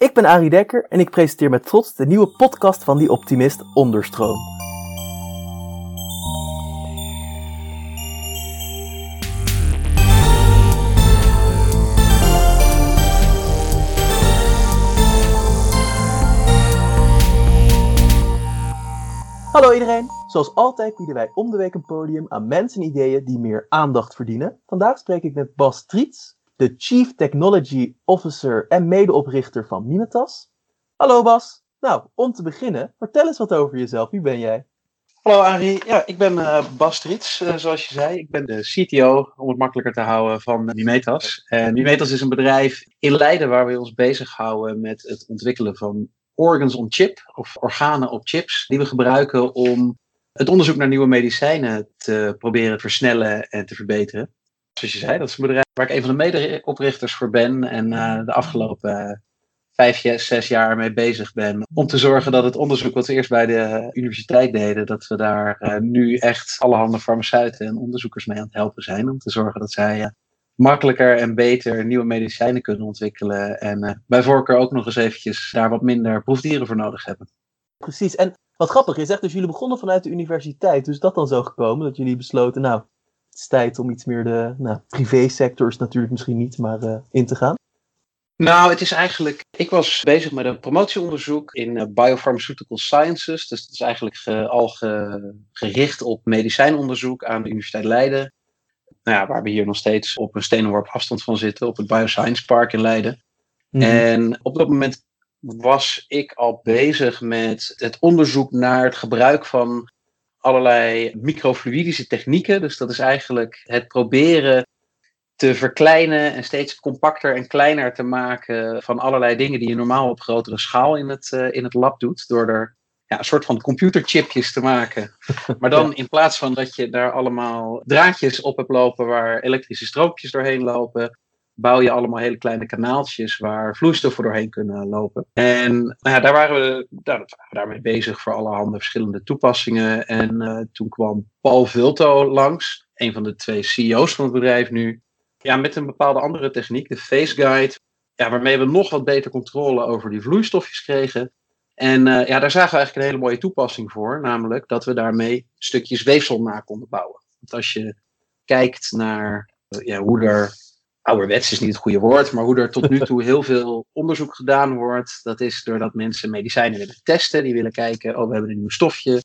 Ik ben Arie Dekker en ik presenteer met trots de nieuwe podcast van Die Optimist Onderstroom. Hallo iedereen! Zoals altijd bieden wij om de week een podium aan mensen en ideeën die meer aandacht verdienen. Vandaag spreek ik met Bas Triets, de Chief Technology Officer en medeoprichter van Mimetas. Hallo Bas. Nou, om te beginnen, vertel eens wat over jezelf. Wie ben jij? Hallo Arie, ja, ik ben uh, Bas Triets, uh, zoals je zei. Ik ben de CTO, om het makkelijker te houden, van Mimetas. En Mimetas is een bedrijf in Leiden waar we ons bezighouden met het ontwikkelen van organs on chip, of organen op chips, die we gebruiken om het onderzoek naar nieuwe medicijnen te proberen te versnellen en te verbeteren. Zoals je zei, dat is een bedrijf waar ik een van de medeoprichters voor ben en uh, de afgelopen vijf, zes jaar mee bezig ben. Om te zorgen dat het onderzoek wat we eerst bij de universiteit deden, dat we daar uh, nu echt allerhande farmaceuten en onderzoekers mee aan het helpen zijn. Om te zorgen dat zij makkelijker en beter nieuwe medicijnen kunnen ontwikkelen. En uh, bij voorkeur ook nog eens eventjes daar wat minder proefdieren voor nodig hebben. Precies. En wat grappig, je zegt dus jullie begonnen vanuit de universiteit. Dus dat dan zo gekomen dat jullie besloten, nou, het is tijd om iets meer de nou, privésector is natuurlijk misschien niet, maar in te gaan. Nou, het is eigenlijk. Ik was bezig met een promotieonderzoek in uh, Biopharmaceutical Sciences. Dus dat is eigenlijk ge, al ge, gericht op medicijnonderzoek aan de Universiteit Leiden. Nou ja, waar we hier nog steeds op een stenenworp afstand van zitten, op het Bioscience Park in Leiden. Mm -hmm. En op dat moment was ik al bezig met het onderzoek naar het gebruik van allerlei microfluidische technieken. Dus dat is eigenlijk het proberen te verkleinen en steeds compacter en kleiner te maken van allerlei dingen die je normaal op grotere schaal in het, uh, in het lab doet. Door er ja, een soort van computerchipjes te maken. Maar dan in plaats van dat je daar allemaal draadjes op hebt lopen waar elektrische stroompjes doorheen lopen, bouw je allemaal hele kleine kanaaltjes waar vloeistoffen doorheen kunnen lopen. En nou ja, daar waren we, daar, daarmee bezig voor allerhande verschillende toepassingen. En uh, toen kwam Paul Vulto langs, een van de twee CEO's van het bedrijf nu ja, met een bepaalde andere techniek, de Face Guide, ja, waarmee we nog wat beter controle over die vloeistofjes kregen. En uh, ja, daar zagen we eigenlijk een hele mooie toepassing voor, namelijk dat we daarmee stukjes weefsel na konden bouwen. Want als je kijkt naar uh, ja, hoe er, ouderwets is niet het goede woord, maar hoe er tot nu toe heel veel onderzoek gedaan wordt, dat is doordat mensen medicijnen willen testen, die willen kijken, oh we hebben een nieuw stofje,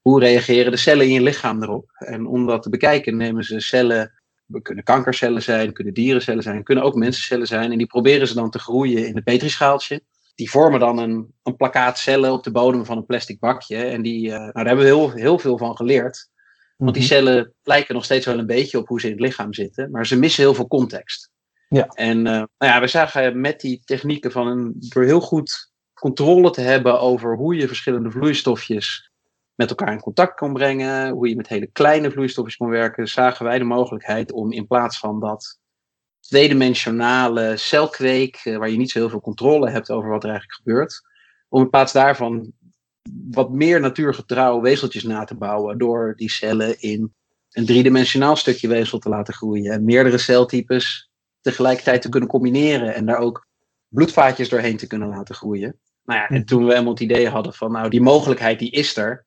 hoe reageren de cellen in je lichaam erop? En om dat te bekijken nemen ze cellen we kunnen kankercellen zijn, kunnen dierencellen zijn, kunnen ook mensencellen zijn. En die proberen ze dan te groeien in een petrischaaltje. Die vormen dan een, een plakkaat cellen op de bodem van een plastic bakje. En die, uh, nou, daar hebben we heel, heel veel van geleerd. Want die cellen lijken nog steeds wel een beetje op hoe ze in het lichaam zitten. Maar ze missen heel veel context. Ja. En uh, nou ja, we zagen met die technieken van een, door heel goed controle te hebben over hoe je verschillende vloeistofjes met elkaar in contact kon brengen, hoe je met hele kleine vloeistofjes kon werken, zagen wij de mogelijkheid om in plaats van dat tweedimensionale celkweek, eh, waar je niet zo heel veel controle hebt over wat er eigenlijk gebeurt, om in plaats daarvan wat meer natuurgetrouw weefseltjes na te bouwen door die cellen in een driedimensionaal stukje weefsel te laten groeien en meerdere celtypes tegelijkertijd te kunnen combineren en daar ook bloedvaatjes doorheen te kunnen laten groeien. Nou ja, en toen we helemaal het idee hadden van, nou, die mogelijkheid die is er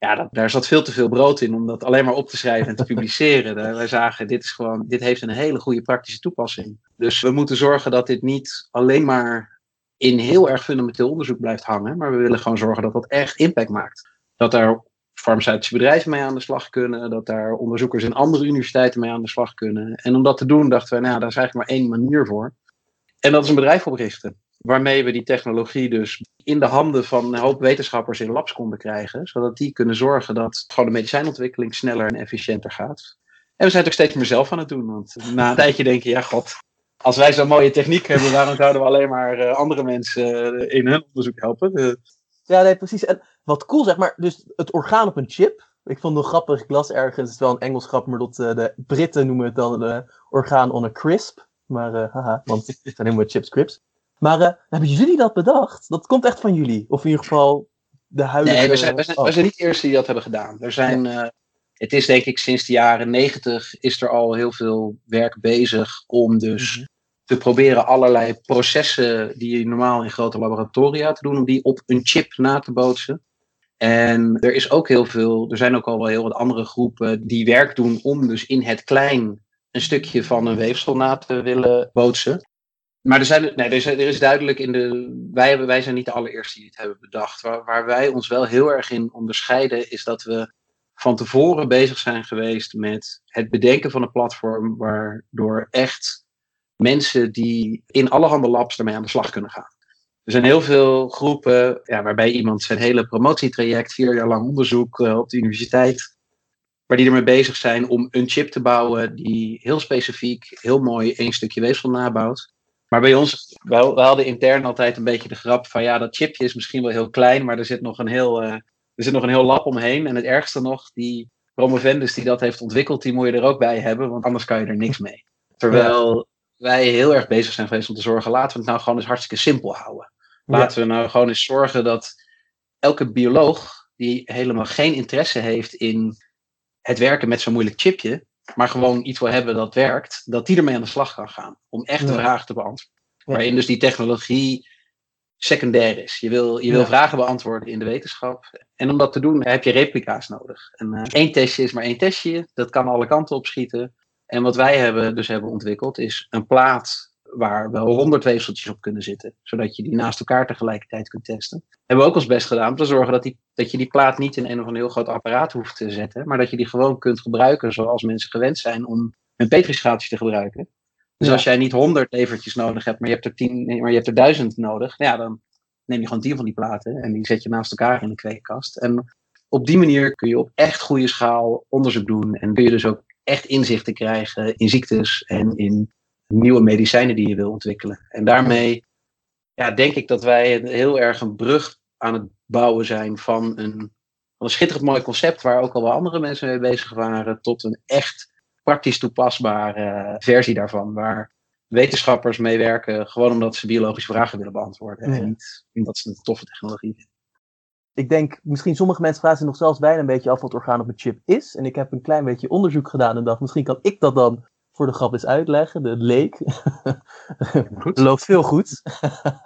ja, dat, daar zat veel te veel brood in om dat alleen maar op te schrijven en te publiceren. Daar, wij zagen, dit, is gewoon, dit heeft een hele goede praktische toepassing. Dus we moeten zorgen dat dit niet alleen maar in heel erg fundamenteel onderzoek blijft hangen, maar we willen gewoon zorgen dat dat echt impact maakt. Dat daar farmaceutische bedrijven mee aan de slag kunnen, dat daar onderzoekers in andere universiteiten mee aan de slag kunnen. En om dat te doen dachten we, nou, daar is eigenlijk maar één manier voor. En dat is een bedrijf oprichten waarmee we die technologie dus in de handen van een hoop wetenschappers in labs konden krijgen, zodat die kunnen zorgen dat gewoon de medicijnontwikkeling sneller en efficiënter gaat. En we zijn het ook steeds meer zelf aan het doen, want na een tijdje denk je, ja god, als wij zo'n mooie techniek hebben, waarom zouden we alleen maar uh, andere mensen uh, in hun onderzoek helpen? Uh. Ja, nee, precies. En wat cool zeg maar, dus het orgaan op een chip. Ik vond het grappig, ik las ergens, het is wel een Engels grap, maar dat de Britten noemen het dan een orgaan on a crisp. Maar haha, want het zijn helemaal chips crisps. Maar uh, hebben jullie dat bedacht? Dat komt echt van jullie? Of in ieder geval de huidige... Nee, we zijn, we zijn, oh. we zijn niet de eerste die dat hebben gedaan. Er zijn, ja. Het is denk ik sinds de jaren negentig is er al heel veel werk bezig om dus mm -hmm. te proberen allerlei processen die je normaal in grote laboratoria te doen, om die op een chip na te bootsen. En er is ook heel veel, er zijn ook al wel heel wat andere groepen die werk doen om dus in het klein een stukje van een weefsel na te willen bootsen. Maar er, zijn, nee, er, is, er is duidelijk in de. Wij, hebben, wij zijn niet de allereerste die het hebben bedacht. Waar, waar wij ons wel heel erg in onderscheiden, is dat we van tevoren bezig zijn geweest met het bedenken van een platform waardoor echt mensen die in allerhande labs ermee aan de slag kunnen gaan. Er zijn heel veel groepen ja, waarbij iemand zijn hele promotietraject, vier jaar lang onderzoek uh, op de universiteit, waar die ermee bezig zijn om een chip te bouwen die heel specifiek, heel mooi één stukje weefsel nabouwt. Maar bij ons, we, hadden intern altijd een beetje de grap van ja, dat chipje is misschien wel heel klein, maar er zit nog een heel, uh, er zit nog een heel lab omheen. En het ergste nog, die promovendus die dat heeft ontwikkeld, die moet je er ook bij hebben, want anders kan je er niks mee. Terwijl wij heel erg bezig zijn geweest om te zorgen, laten we het nou gewoon eens hartstikke simpel houden. Laten we nou gewoon eens zorgen dat elke bioloog die helemaal geen interesse heeft in het werken met zo'n moeilijk chipje, maar gewoon iets wil hebben dat werkt, dat die ermee aan de slag kan gaan. Om echt de vragen te beantwoorden. Waarin dus die technologie secundair is. Je wil, je wil vragen beantwoorden in de wetenschap. En om dat te doen heb je replica's nodig. En uh, één testje is maar één testje. Dat kan alle kanten op schieten. En wat wij hebben, dus hebben ontwikkeld is een plaat waar wel honderd weefseltjes op kunnen zitten. Zodat je die naast elkaar tegelijkertijd kunt testen. Hebben we ook ons best gedaan om te zorgen dat, die, dat je die plaat niet in een of ander heel groot apparaat hoeft te zetten. Maar dat je die gewoon kunt gebruiken zoals mensen gewend zijn om een petrischaaltje te gebruiken. Dus als jij niet honderd levertjes nodig hebt, maar je hebt er tien, maar je hebt er duizend nodig. Ja, dan neem je gewoon tien van die platen en die zet je naast elkaar in de kweekkast. En op die manier kun je op echt goede schaal onderzoek doen. En kun je dus ook echt inzichten krijgen in ziektes en in nieuwe medicijnen die je wil ontwikkelen. En daarmee ja, denk ik dat wij heel erg een brug aan het bouwen zijn van een, van een schitterend mooi concept, waar ook al wel andere mensen mee bezig waren, tot een echt praktisch toepasbare versie daarvan, waar wetenschappers mee werken, gewoon omdat ze biologische vragen willen beantwoorden en niet omdat ze een toffe technologie vinden. Ik denk, misschien sommige mensen vragen zich nog zelfs bijna een beetje af wat orgaan op een chip is. En ik heb een klein beetje onderzoek gedaan en dacht, misschien kan ik dat dan voor de grap eens uitleggen. De leek. Loopt veel goed.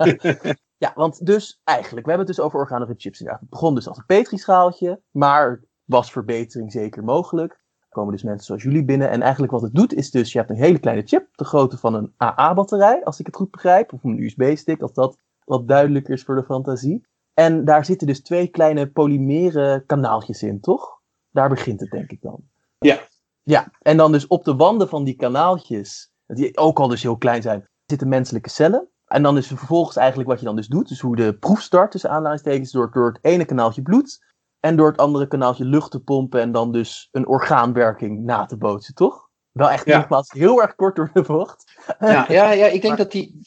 ja, want dus eigenlijk, we hebben het dus over organogen chips inderdaad. Het begon dus als een petrischaaltje, maar was verbetering zeker mogelijk. Komen dus mensen zoals jullie binnen. En eigenlijk wat het doet is dus, je hebt een hele kleine chip, de grootte van een AA-batterij, als ik het goed begrijp. Of een USB-stick, als dat wat duidelijker is voor de fantasie. En daar zitten dus twee kleine polymere kanaaltjes in, toch? Daar begint het denk ik dan. Ja, ja, en dan dus op de wanden van die kanaaltjes, die ook al dus heel klein zijn, zitten menselijke cellen. En dan is vervolgens eigenlijk wat je dan dus doet, dus hoe de proef start tussen aanleidingstekens, door, door het ene kanaaltje bloed en door het andere kanaaltje lucht te pompen en dan dus een orgaanwerking na te bootsen, toch? Wel echt ja. nogmaals heel erg kort door de bocht. Ja, ja, ja ik denk dat die,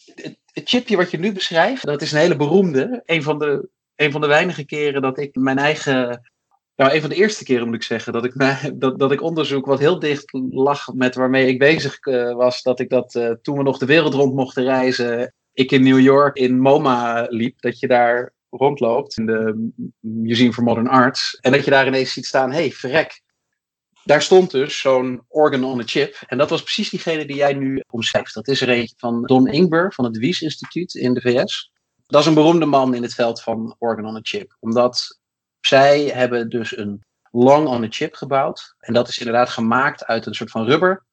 het chipje wat je nu beschrijft, dat is een hele beroemde. Een van de, een van de weinige keren dat ik mijn eigen nou, een van de eerste keren moet ik zeggen dat ik, dat, dat ik onderzoek wat heel dicht lag met waarmee ik bezig uh, was. Dat ik dat uh, toen we nog de wereld rond mochten reizen, ik in New York in MoMA liep. Dat je daar rondloopt in de Museum for Modern Arts. En dat je daar ineens ziet staan, hey, verrek. Daar stond dus zo'n organ on a chip. En dat was precies diegene die jij nu omschrijft. Dat is er eentje van Don Ingber van het Wies Instituut in de VS. Dat is een beroemde man in het veld van organ on a chip. Omdat zij hebben dus een long on a chip gebouwd. En dat is inderdaad gemaakt uit een soort van rubber,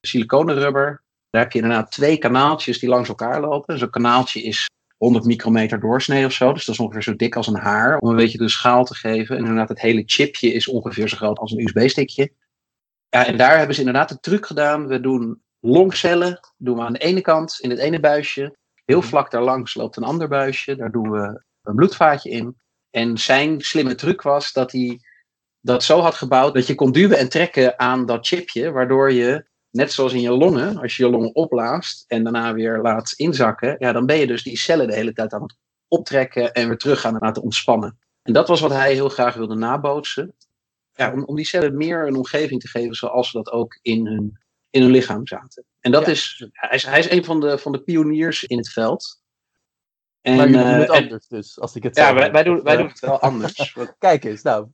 siliconen rubber. Daar heb je inderdaad twee kanaaltjes die langs elkaar lopen. Zo'n kanaaltje is 100 micrometer doorsnee of zo. Dus dat is ongeveer zo dik als een haar. Om een beetje de schaal te geven. En inderdaad, het hele chipje is ongeveer zo groot als een USB-stickje. Ja, en daar hebben ze inderdaad de truc gedaan. We doen longcellen. Doen we aan de ene kant in het ene buisje. Heel vlak daarlangs loopt een ander buisje. Daar doen we een bloedvaatje in. En zijn slimme truc was dat hij dat zo had gebouwd dat je kon duwen en trekken aan dat chipje, waardoor je, net zoals in je longen, als je je longen opblaast en daarna weer laat inzakken, ja, dan ben je dus die cellen de hele tijd aan het optrekken en weer terug gaan laten ontspannen. En dat was wat hij heel graag wilde nabootsen. Ja, om, om die cellen meer een omgeving te geven zoals ze dat ook in hun, in hun lichaam zaten. En dat is, hij is, hij is een van de, van de pioniers in het veld. En, maar jullie doen het eh, anders dus, als ik het Ja, wij, wij, doen, wij doen het wel anders. Kijk eens, nou.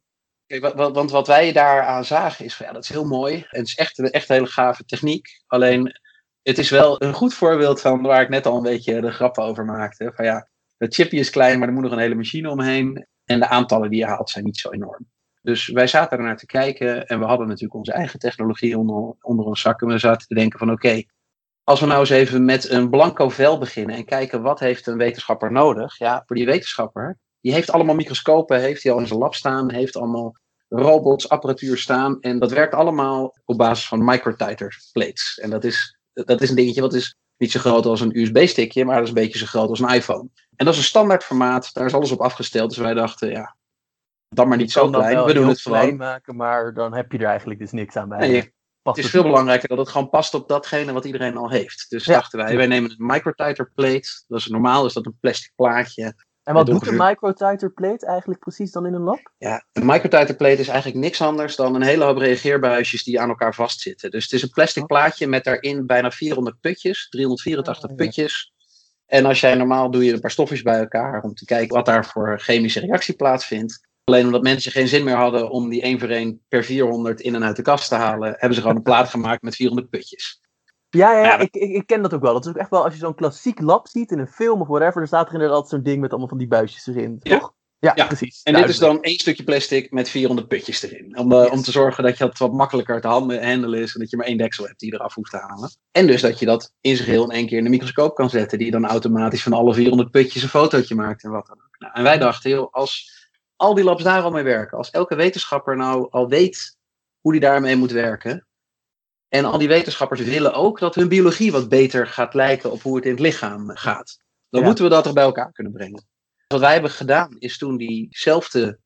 Want wat wij daaraan zagen is van, ja, dat is heel mooi. En het is echt, echt een hele gave techniek. Alleen, het is wel een goed voorbeeld van waar ik net al een beetje de grappen over maakte. Van ja, het chipje is klein, maar er moet nog een hele machine omheen. En de aantallen die je haalt zijn niet zo enorm. Dus wij zaten ernaar te kijken en we hadden natuurlijk onze eigen technologie onder, onder ons zak. En we zaten te denken van oké, als we nou eens even met een blanco vel beginnen en kijken wat heeft een wetenschapper nodig. Ja, voor die wetenschapper, die heeft allemaal microscopen, heeft hij al in zijn lab staan, heeft allemaal robots, apparatuur staan. En dat werkt allemaal op basis van microtiter plates. En dat is, dat is een dingetje wat is niet zo groot als een USB-stickje, maar dat is een beetje zo groot als een iPhone. En dat is een standaard formaat, daar is alles op afgesteld. Dus wij dachten, ja, dan maar niet zo klein. We doen het klein maken, maar dan heb je er eigenlijk dus niks aan bij. Nee, het is veel belangrijker dat het gewoon past op datgene wat iedereen al heeft. Dus dachten wij, wij nemen een microtiter plate. Dat is normaal, is dat een plastic plaatje. En wat doet een microtiter plate eigenlijk precies dan in een lab? Ja, een microtiter plate is eigenlijk niks anders dan een hele hoop reageerbuisjes die aan elkaar vastzitten. Dus het is een plastic oh. plaatje met daarin bijna 400 putjes, 384 putjes. En als jij normaal doe je een paar stofjes bij elkaar om te kijken wat daar voor chemische reactie plaatsvindt. Alleen omdat mensen geen zin meer hadden om die 1 voor 1 per 400 in en uit de kast te halen, hebben ze gewoon een plaat gemaakt met 400 putjes. Ja, ja, ja ik, ik, ik, ken dat ook wel. Dat is ook echt wel, als je zo'n klassiek lab ziet in een film of whatever, dan staat er inderdaad zo'n ding met allemaal van die buisjes erin, toch? Ja, ja, precies. En dit is dan één stukje plastic met 400 putjes erin. Om, uh, om te zorgen dat je het wat makkelijker te handelen is en dat je maar één deksel hebt die je eraf hoeft te halen. En dus dat je dat in zijn geheel in één keer in de microscoop kan zetten, die dan automatisch van alle 400 putjes een fotootje maakt en wat dan ook. Nou, en wij dachten, heel, als al die labs daar al mee werken, als elke wetenschapper nou al weet hoe die daarmee moet werken, en al die wetenschappers willen ook dat hun biologie wat beter gaat lijken op hoe het in het lichaam gaat. Dan moeten we dat toch bij elkaar kunnen brengen. Wat wij hebben gedaan is toen diezelfde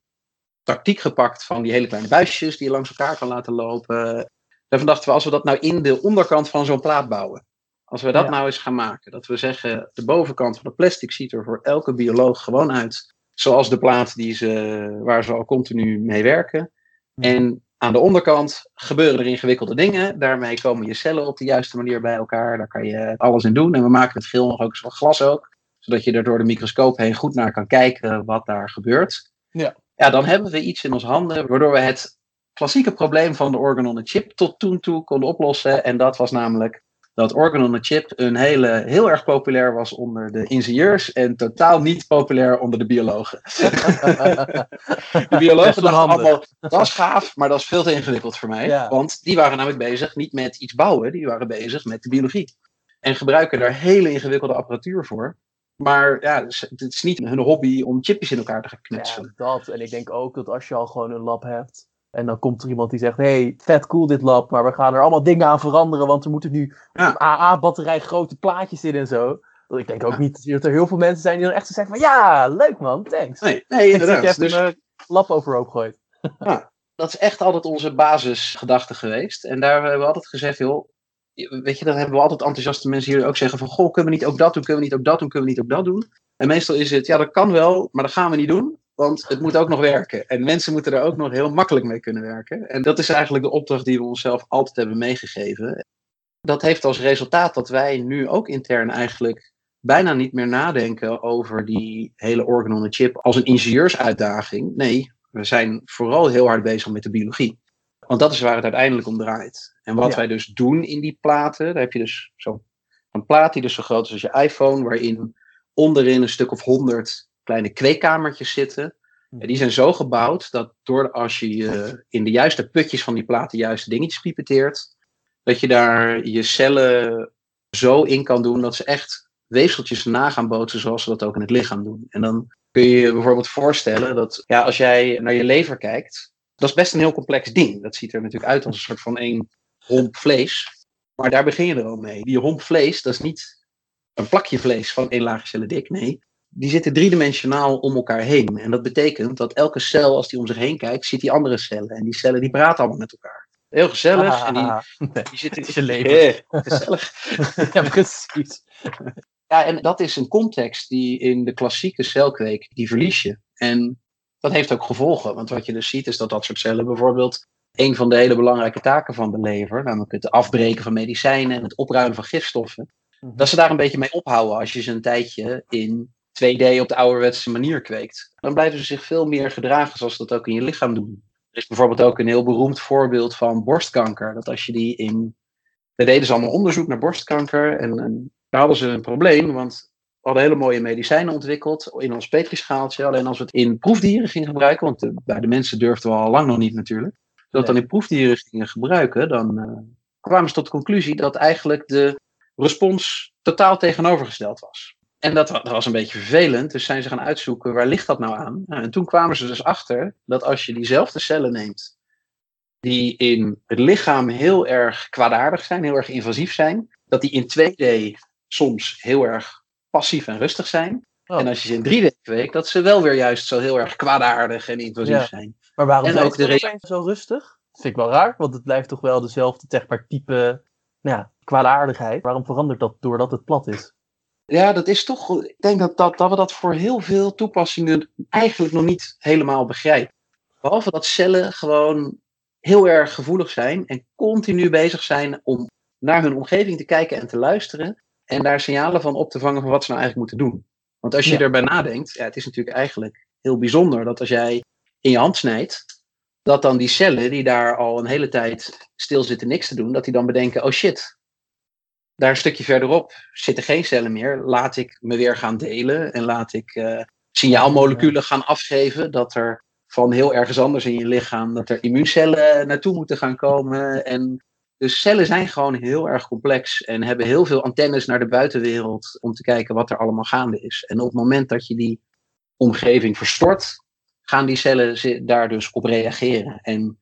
tactiek gepakt van die hele kleine buisjes die je langs elkaar kan laten lopen. Daarvan dachten we, als we dat nou in de onderkant van zo'n plaat bouwen. Als we dat nou eens gaan maken. Dat we zeggen, de bovenkant van de plastic ziet er voor elke bioloog gewoon uit. Zoals de plaat die ze, waar ze al continu mee werken. En aan de onderkant gebeuren er ingewikkelde dingen. Daarmee komen je cellen op de juiste manier bij elkaar. Daar kan je alles in doen. En we maken het geel nog ook van glas ook. Zodat je er door de microscoop heen goed naar kan kijken wat daar gebeurt. Ja. ja, dan hebben we iets in ons handen waardoor we het klassieke probleem van de organ on a chip tot toen toe konden oplossen. En dat was namelijk dat Organ on a Chip een hele, heel erg populair was onder de ingenieurs en totaal niet populair onder de biologen. de biologen dachten allemaal, dat is gaaf, maar dat is veel te ingewikkeld voor mij. Want die waren namelijk bezig niet met iets bouwen, die waren bezig met de biologie. En gebruiken daar hele ingewikkelde apparatuur voor. Maar ja, het is niet hun hobby om chipjes in elkaar te gaan knutselen. Ja, dat. En ik denk ook dat als je al gewoon een lab hebt, en dan komt er iemand die zegt: hey, vet cool dit lab, maar we gaan er allemaal dingen aan veranderen, want er moeten nu ja. AA-batterij grote plaatjes in en zo. Ik denk ook niet dat er heel veel mensen zijn die dan echt zo zeggen: van ja, leuk man, thanks. Nee, nee inderdaad. Ik dus... een lab overhoop gegooid. Ja, dat is echt altijd onze basisgedachte geweest. En daar hebben we altijd gezegd: joh, weet je, dan hebben we altijd enthousiaste mensen hier ook zeggen: van goh, kunnen we niet ook dat doen, kunnen we niet ook dat doen, kunnen we niet ook dat doen. En meestal is het: ja, dat kan wel, maar dat gaan we niet doen. Want het moet ook nog werken. En mensen moeten er ook nog heel makkelijk mee kunnen werken. En dat is eigenlijk de opdracht die we onszelf altijd hebben meegegeven. Dat heeft als resultaat dat wij nu ook intern eigenlijk bijna niet meer nadenken over die hele organ on a chip als een ingenieursuitdaging. Nee, we zijn vooral heel hard bezig met de biologie. Want dat is waar het uiteindelijk om draait. En wat wij dus doen in die platen, daar heb je dus zo'n plaat die dus zo groot is als je iPhone, waarin onderin een stuk of honderd kleine kweekkamertjes zitten. En die zijn zo gebouwd dat door als je in de juiste putjes van die platen juiste dingetjes pipeteert, dat je daar je cellen zo in kan doen dat ze echt weefseltjes na gaan bootsen zoals ze dat ook in het lichaam doen. En dan kun je je bijvoorbeeld voorstellen dat ja, als jij naar je lever kijkt, dat is best een heel complex ding. Dat ziet er natuurlijk uit als een soort van één romp vlees. Maar daar begin je er al mee. Die romp vlees, dat is niet een plakje vlees van één laagje cellen dik. Nee, die zitten driedimensionaal om elkaar heen. En dat betekent dat elke cel, als die om zich heen kijkt, ziet die andere cellen. En die cellen die praten allemaal met elkaar. Heel gezellig. Ah, en die, die zitten in je leven. gezellig. ja, precies. Ja, en dat is een context die in de klassieke celkweek, die verlies je. En dat heeft ook gevolgen. Want wat je dus ziet is dat dat soort cellen bijvoorbeeld een van de hele belangrijke taken van de lever, namelijk het afbreken van medicijnen en het opruimen van gifstoffen, mhm. dat ze daar een beetje mee ophouden als je ze een tijdje in 2D op de ouderwetse manier kweekt. Dan blijven ze zich veel meer gedragen zoals ze dat ook in je lichaam doen. Er is bijvoorbeeld ook een heel beroemd voorbeeld van borstkanker. Dat als je die in daar deden ze allemaal onderzoek naar borstkanker. En, en daar hadden ze een probleem, want we hadden hele mooie medicijnen ontwikkeld in ons petrischaaltje. Alleen als we het in proefdieren gingen gebruiken, want de, bij de mensen durfden we al lang nog niet natuurlijk. Als we dat dan in proefdieren gingen gebruiken, dan uh, kwamen ze tot de conclusie dat eigenlijk de respons totaal tegenovergesteld was. En dat, dat, was een beetje vervelend, dus zijn ze gaan uitzoeken waar ligt dat nou aan. Nou, en toen kwamen ze dus achter dat als je diezelfde cellen neemt, die in het lichaam heel erg kwaadaardig zijn, heel erg invasief zijn, dat die in 2D soms heel erg passief en rustig zijn. Oh. En als je ze in 3D kweekt, dat ze wel weer juist zo heel erg kwaadaardig en invasief zijn. Maar waarom en ook de zijn zo rustig? Dat vind ik wel raar, want het blijft toch wel dezelfde zeg maar, type nou ja, kwaadaardigheid. Waarom verandert dat doordat het plat is? Ja, dat is toch. Ik denk dat, dat, dat we dat voor heel veel toepassingen eigenlijk nog niet helemaal begrijpen. Behalve dat cellen gewoon heel erg gevoelig zijn en continu bezig zijn om naar hun omgeving te kijken en te luisteren. En daar signalen van op te vangen van wat ze nou eigenlijk moeten doen. Want als je erbij nadenkt, ja, het is natuurlijk eigenlijk heel bijzonder dat als jij in je hand snijdt, dat dan die cellen die daar al een hele tijd stil zitten niks te doen, dat die dan bedenken, oh shit, daar een stukje verderop zitten geen cellen meer. Laat ik me weer gaan delen en laat ik uh, signaalmoleculen gaan afgeven dat er van heel ergens anders in je lichaam, dat er immuuncellen naartoe moeten gaan komen en dus cellen zijn gewoon heel erg complex en hebben heel veel antennes naar de buitenwereld om te kijken wat er allemaal gaande is. En op het moment dat je die omgeving verstort, gaan die cellen daar dus op reageren. En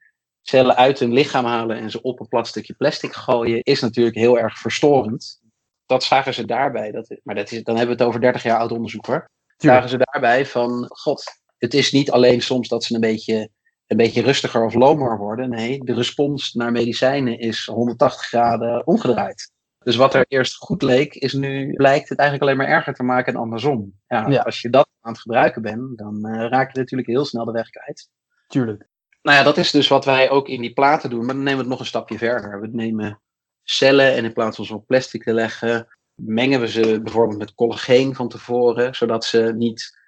cellen uit hun lichaam halen en ze op een plat stukje plastic gooien, is natuurlijk heel erg verstorend. Dat zagen ze daarbij. Dat, maar dat is, dan hebben we het over 30 jaar oud onderzoek hoor. Zagen ze daarbij van, god, het is niet alleen soms dat ze een beetje een beetje rustiger of lomer worden. Nee, de respons naar medicijnen is 180 graden omgedraaid. Dus wat er eerst goed leek, is nu blijkt het eigenlijk alleen maar erger te maken en andersom. Ja, Als je dat aan het gebruiken bent, dan uh, raak je natuurlijk heel snel de weg kwijt. Tuurlijk. Nou ja, dat is dus wat wij ook in die platen doen, maar dan nemen we het nog een stapje verder. We nemen cellen en in plaats van ze op plastic te leggen, mengen we ze bijvoorbeeld met collageen van tevoren, zodat ze niet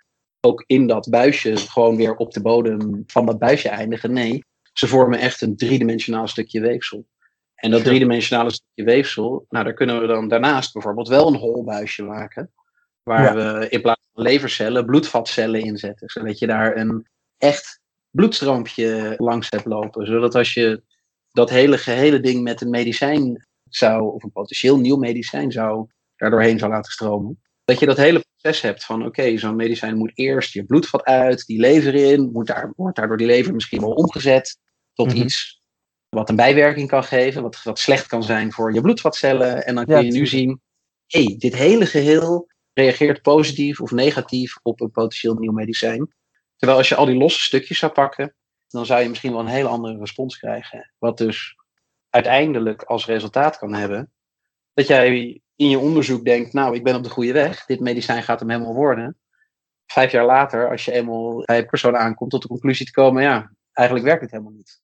ook in dat buisje gewoon weer op de bodem van dat buisje eindigen. Nee, ze vormen echt een driedimensionaal stukje weefsel. En dat driedimensionale stukje weefsel, nou daar kunnen we dan daarnaast bijvoorbeeld wel een hol buisje maken. Waar we in plaats van levercellen bloedvatcellen inzetten. Zodat je daar een echt bloedstroompje langs hebt lopen. Zodat als je dat hele gehele ding met een medicijn zou, of een potentieel nieuw medicijn zou, daardoorheen zou laten stromen. Dat je dat hele proces hebt van oké, zo'n medicijn moet eerst je bloedvat uit, die lever in, moet daar, wordt daardoor die lever misschien wel omgezet tot mhm. iets wat een bijwerking kan geven, wat, wat slecht kan zijn voor je bloedvatcellen. En dan kun je nu zien, hé, hey, dit hele geheel reageert positief of negatief op een potentieel nieuw medicijn. Terwijl als je al die losse stukjes zou pakken, dan zou je misschien wel een hele andere respons krijgen. Wat dus uiteindelijk als resultaat kan hebben dat jij in je onderzoek denkt, nou, ik ben op de goede weg, dit medicijn gaat hem helemaal worden. Vijf jaar later, als je eenmaal bij een persoon aankomt, tot de conclusie te komen, ja, eigenlijk werkt het helemaal niet.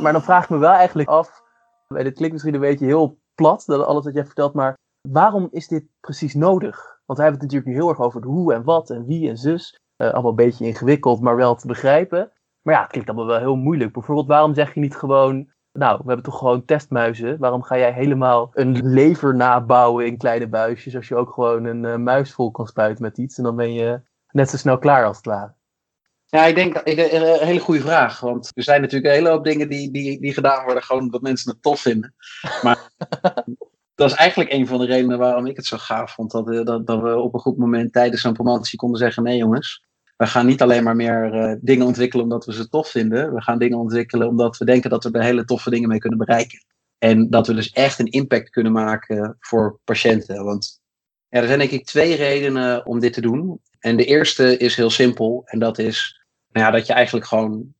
Maar dan vraag ik me wel eigenlijk af, dit klinkt misschien een beetje heel plat, dat alles wat jij vertelt, maar waarom is dit precies nodig? Want we hebben het natuurlijk nu heel erg over het hoe en wat en wie en zus. Uh, allemaal een beetje ingewikkeld, maar wel te begrijpen. Maar ja, het klinkt allemaal wel heel moeilijk. Bijvoorbeeld, waarom zeg je niet gewoon. Nou, we hebben toch gewoon testmuizen. Waarom ga jij helemaal een lever nabouwen in kleine buisjes. als je ook gewoon een uh, muis vol kan spuiten met iets. En dan ben je net zo snel klaar als het ware. Ja, ik denk dat een hele goede vraag. Want er zijn natuurlijk een hele hoop dingen die, die, die gedaan worden. gewoon omdat mensen het tof vinden. Maar dat is eigenlijk een van de redenen waarom ik het zo gaaf vond. Dat, dat, dat we op een goed moment tijdens zo'n promotie konden zeggen: nee, jongens we gaan niet alleen maar meer uh, dingen ontwikkelen omdat we ze tof vinden. We gaan dingen ontwikkelen omdat we denken dat we er hele toffe dingen mee kunnen bereiken. En dat we dus echt een impact kunnen maken voor patiënten. Want ja, er zijn denk ik twee redenen om dit te doen. En de eerste is heel simpel. En dat is nou ja, dat je eigenlijk gewoon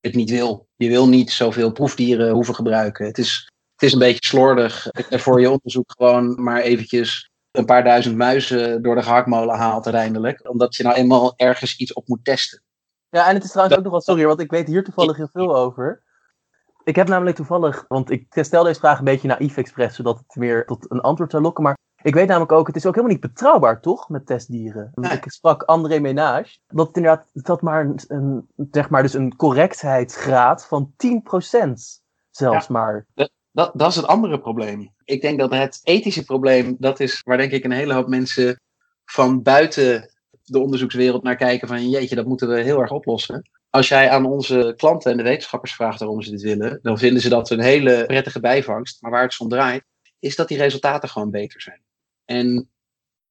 het niet wil. Je wil niet zoveel proefdieren hoeven gebruiken. Het is, het is een beetje slordig voor je onderzoek gewoon maar eventjes een paar duizend muizen door de gehaktmolen haalt uiteindelijk. Omdat je nou eenmaal ergens iets op moet testen. Ja, en het is trouwens ook nog wel, sorry, want ik weet hier toevallig heel veel over. Ik heb namelijk toevallig, want ik stel deze vraag een beetje naïef expres, zodat het meer tot een antwoord zou lokken. Maar Ik weet namelijk ook, het is ook helemaal niet betrouwbaar, toch? Met testdieren. Ik sprak André Menage. Dat het inderdaad, dat maar een, een, zeg maar dus een correctheidsgraad van 10% zelfs maar. Dat, dat is het andere probleem. Ik denk dat het ethische probleem, dat is waar denk ik een hele hoop mensen van buiten de onderzoekswereld naar kijken van jeetje, dat moeten we heel erg oplossen. Als jij aan onze klanten en de wetenschappers vraagt waarom ze dit willen, dan vinden ze dat een hele prettige bijvangst. Maar waar het om draait, is dat die resultaten gewoon beter zijn. En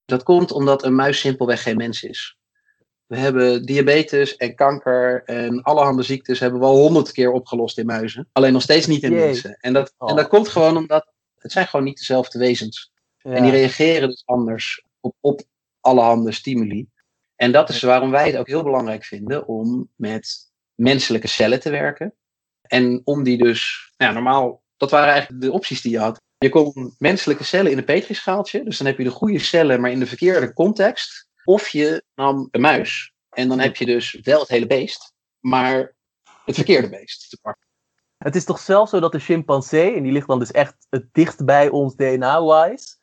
dat komt omdat een muis simpelweg geen mens is. We hebben diabetes en kanker en allerhande ziektes hebben we al honderd keer opgelost in muizen. Alleen nog steeds niet in Jee. mensen. En dat, en Oh. dat komt gewoon omdat het zijn gewoon niet dezelfde wezens. Ja. En die reageren dus anders op, op allerhande stimuli. En dat is waarom wij het ook heel belangrijk vinden om met menselijke cellen te werken. En om die dus, nou ja, normaal, dat waren eigenlijk de opties die je had. Je kon menselijke cellen in een petrischaaltje, dus dan heb je de goede cellen, maar in de verkeerde context. Of je nam een muis, en dan heb je dus wel het hele beest, maar het verkeerde beest te pakken. Het is toch zelfs zo dat de chimpansee, en die ligt dan dus echt het dichtst bij ons DNA-wise,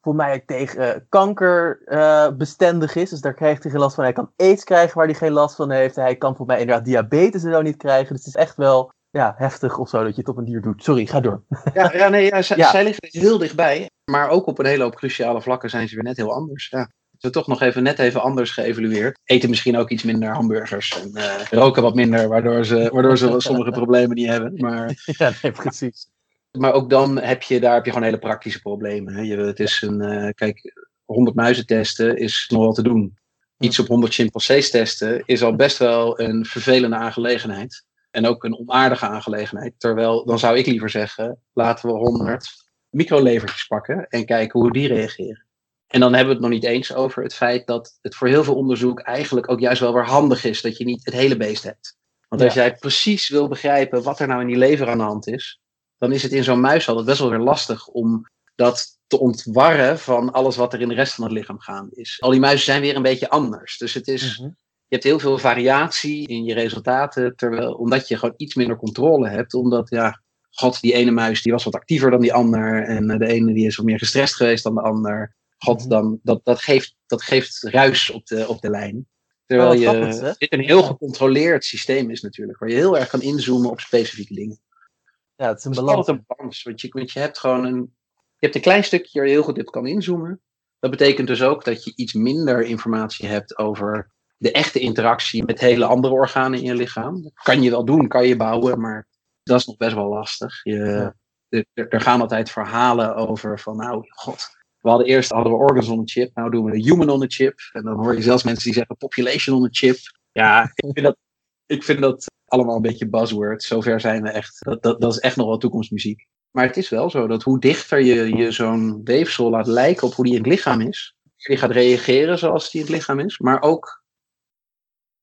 voor mij tegen eh, kanker eh, bestendig is. Dus daar krijgt hij geen last van. Hij kan aids krijgen waar hij geen last van heeft. Hij kan voor mij inderdaad diabetes en zo niet krijgen. Dus het is echt wel ja, heftig of zo dat je het op een dier doet. Sorry, ga door. Ja, ja nee, ja, zij, Ja. zij liggen heel dichtbij. Maar ook op een hele hoop cruciale vlakken zijn ze weer net heel anders. Ja. Ze toch nog even net even anders geëvalueerd. Eten misschien ook iets minder hamburgers. En eh, roken wat minder, waardoor ze, waardoor ze sommige problemen niet hebben. Maar, ja, nee, precies. maar ook dan heb je daar heb je gewoon hele praktische problemen. Hè. Je, het is een, eh, kijk, 100 muizen testen is nog wel te doen. Iets op 100 chimpansees testen is al best wel een vervelende aangelegenheid. En ook een onaardige aangelegenheid. Terwijl, dan zou ik liever zeggen, laten we 100 microlevertjes pakken en kijken hoe die reageren. En dan hebben we het nog niet eens over het feit dat het voor heel veel onderzoek eigenlijk ook juist wel weer handig is dat je niet het hele beest hebt. Want als Ja. jij precies wil begrijpen wat er nou in die lever aan de hand is, dan is het in zo'n muis altijd best wel weer lastig om dat te ontwarren van alles wat er in de rest van het lichaam gaande is. Al die muizen zijn weer een beetje anders. Dus het is, Mhm. je hebt heel veel variatie in je resultaten, terwijl, omdat je gewoon iets minder controle hebt. Omdat, ja, god, die ene muis die was wat actiever dan die ander. En eh, de ene die is wat meer gestrest geweest dan de ander. God, dan, dat, dat, geeft, dat geeft ruis op de, op de lijn. Terwijl Oh, je, grappig, dit een heel gecontroleerd systeem is natuurlijk. Waar je heel erg kan inzoomen op specifieke dingen. Ja, het is een balans. altijd een balans. Want je, want je hebt gewoon een. Je hebt een klein stukje waar je heel goed op kan inzoomen. Dat betekent dus ook dat je iets minder informatie hebt over de echte interactie met hele andere organen in je lichaam. Dat kan je wel doen, kan je bouwen, maar dat is nog best wel lastig. Je, er, er gaan altijd verhalen over van, nou, god, we hadden eerst hadden we organs on a chip, nou doen we human on a chip. En dan hoor je zelfs mensen die zeggen population on a chip. Ja, ik vind dat, ik vind dat allemaal een beetje buzzwords. Zover zijn we echt. Dat, dat, dat is echt nog wel toekomstmuziek. Maar het is wel zo dat hoe dichter je, je zo'n weefsel laat lijken op hoe die in het lichaam is, die gaat reageren zoals die in het lichaam is. Maar ook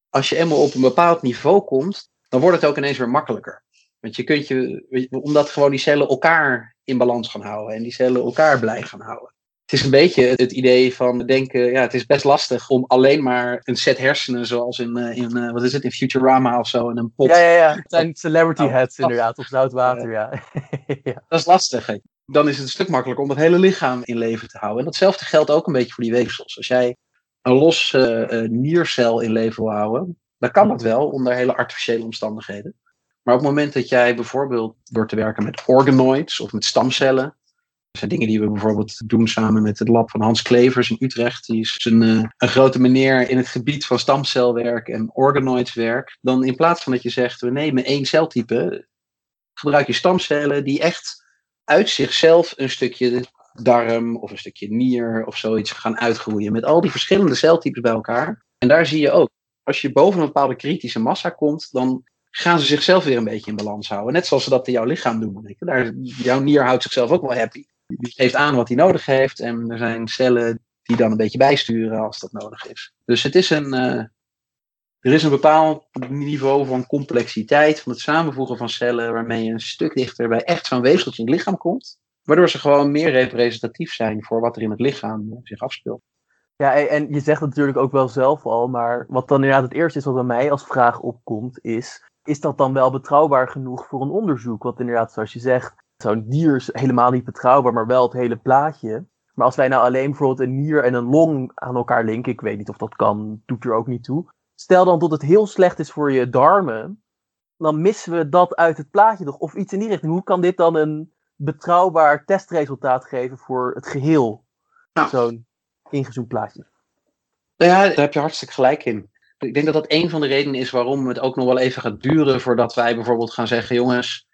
als je eenmaal op een bepaald niveau komt, dan wordt het ook ineens weer makkelijker. Want je kunt je, omdat gewoon die cellen elkaar in balans gaan houden en die cellen elkaar blij gaan houden. Het is een beetje het idee van denken, ja, het is best lastig om alleen maar een set hersenen, zoals in, eh, in eh, wat is het, in Futurama of zo, in een pot. Ja, ja, ja. Het zijn celebrity Nou, heads inderdaad, op zout water, ja. ja. Dat is lastig. hè. Dan is het een stuk makkelijker om het hele lichaam in leven te houden. En datzelfde geldt ook een beetje voor die weefsels. Als jij een los eh, eh, niercel in leven wil houden, dan kan dat wel onder hele artificiële omstandigheden. Maar op het moment dat jij bijvoorbeeld door te werken met organoids of met stamcellen. Dat zijn dingen die we bijvoorbeeld doen samen met het lab van Hans Klevers in Utrecht. Die is een, eh, een grote meneer in het gebied van stamcelwerk en organoidswerk. Dan in plaats van dat je zegt, we nemen één celtype, gebruik je stamcellen die echt uit zichzelf een stukje darm of een stukje nier of zoiets gaan uitgroeien. Met al die verschillende celtypes bij elkaar. En daar zie je ook, als je boven een bepaalde kritische massa komt, dan gaan ze zichzelf weer een beetje in balans houden. Net zoals ze dat in jouw lichaam doen. Daar, jouw nier houdt zichzelf ook wel happy. Die geeft aan wat hij nodig heeft. En er zijn cellen die dan een beetje bijsturen als dat nodig is. Dus het is een, eh, er is een bepaald niveau van complexiteit, van het samenvoegen van cellen, waarmee je een stuk dichter bij echt zo'n weefseltje in het lichaam komt. Waardoor ze gewoon meer representatief zijn voor wat er in het lichaam eh, zich afspeelt. Ja, en- je zegt het natuurlijk ook wel zelf al, maar wat dan inderdaad het eerste is wat bij mij als vraag opkomt, is: is dat dan wel betrouwbaar genoeg voor een onderzoek? Want inderdaad, zoals je zegt, zo'n dier is helemaal niet betrouwbaar, maar wel het hele plaatje. Maar als wij nou alleen bijvoorbeeld een nier en een long aan elkaar linken, ik weet niet of dat kan, doet er ook niet toe. Stel dan dat het heel slecht is voor je darmen, dan missen we dat uit het plaatje nog. Of iets in die richting. Hoe kan dit dan een betrouwbaar testresultaat geven voor het geheel? Nou. Zo'n ingezoomd plaatje. Nou ja, daar heb je hartstikke gelijk in. Ik denk dat dat een van de redenen is waarom het ook nog wel even gaat duren voordat wij bijvoorbeeld gaan zeggen, jongens,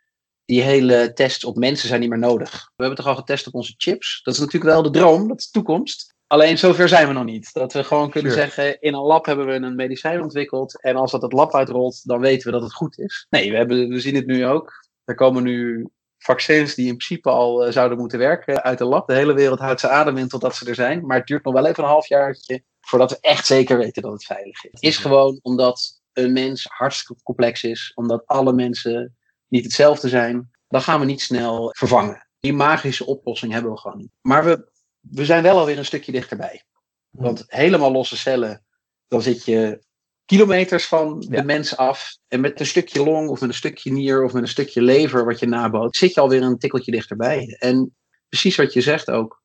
die hele tests op mensen zijn niet meer nodig. We hebben toch al getest op onze chips. Dat is natuurlijk wel de droom, dat is de toekomst. Alleen zover zijn we nog niet. Dat we gewoon kunnen Sure. zeggen, in een lab hebben we een medicijn ontwikkeld. En als dat het lab uitrolt, dan weten we dat het goed is. Nee, we, hebben, we zien het nu ook. Er komen nu vaccins die in principe al eh, zouden moeten werken uit de lab. De hele wereld houdt zijn adem in totdat ze er zijn. Maar het duurt nog wel even een halfjaartje voordat we echt zeker weten dat het veilig is. Het is gewoon omdat een mens hartstikke complex is. Omdat alle mensen niet hetzelfde zijn. Dan gaan we niet snel vervangen. Die magische oplossing hebben we gewoon niet. Maar we, we zijn wel alweer een stukje dichterbij. Want helemaal losse cellen, dan zit je kilometers van de Ja. mens af. En met een stukje long of met een stukje nier of met een stukje lever wat je naboot, zit je alweer een tikkeltje dichterbij. En precies wat je zegt ook.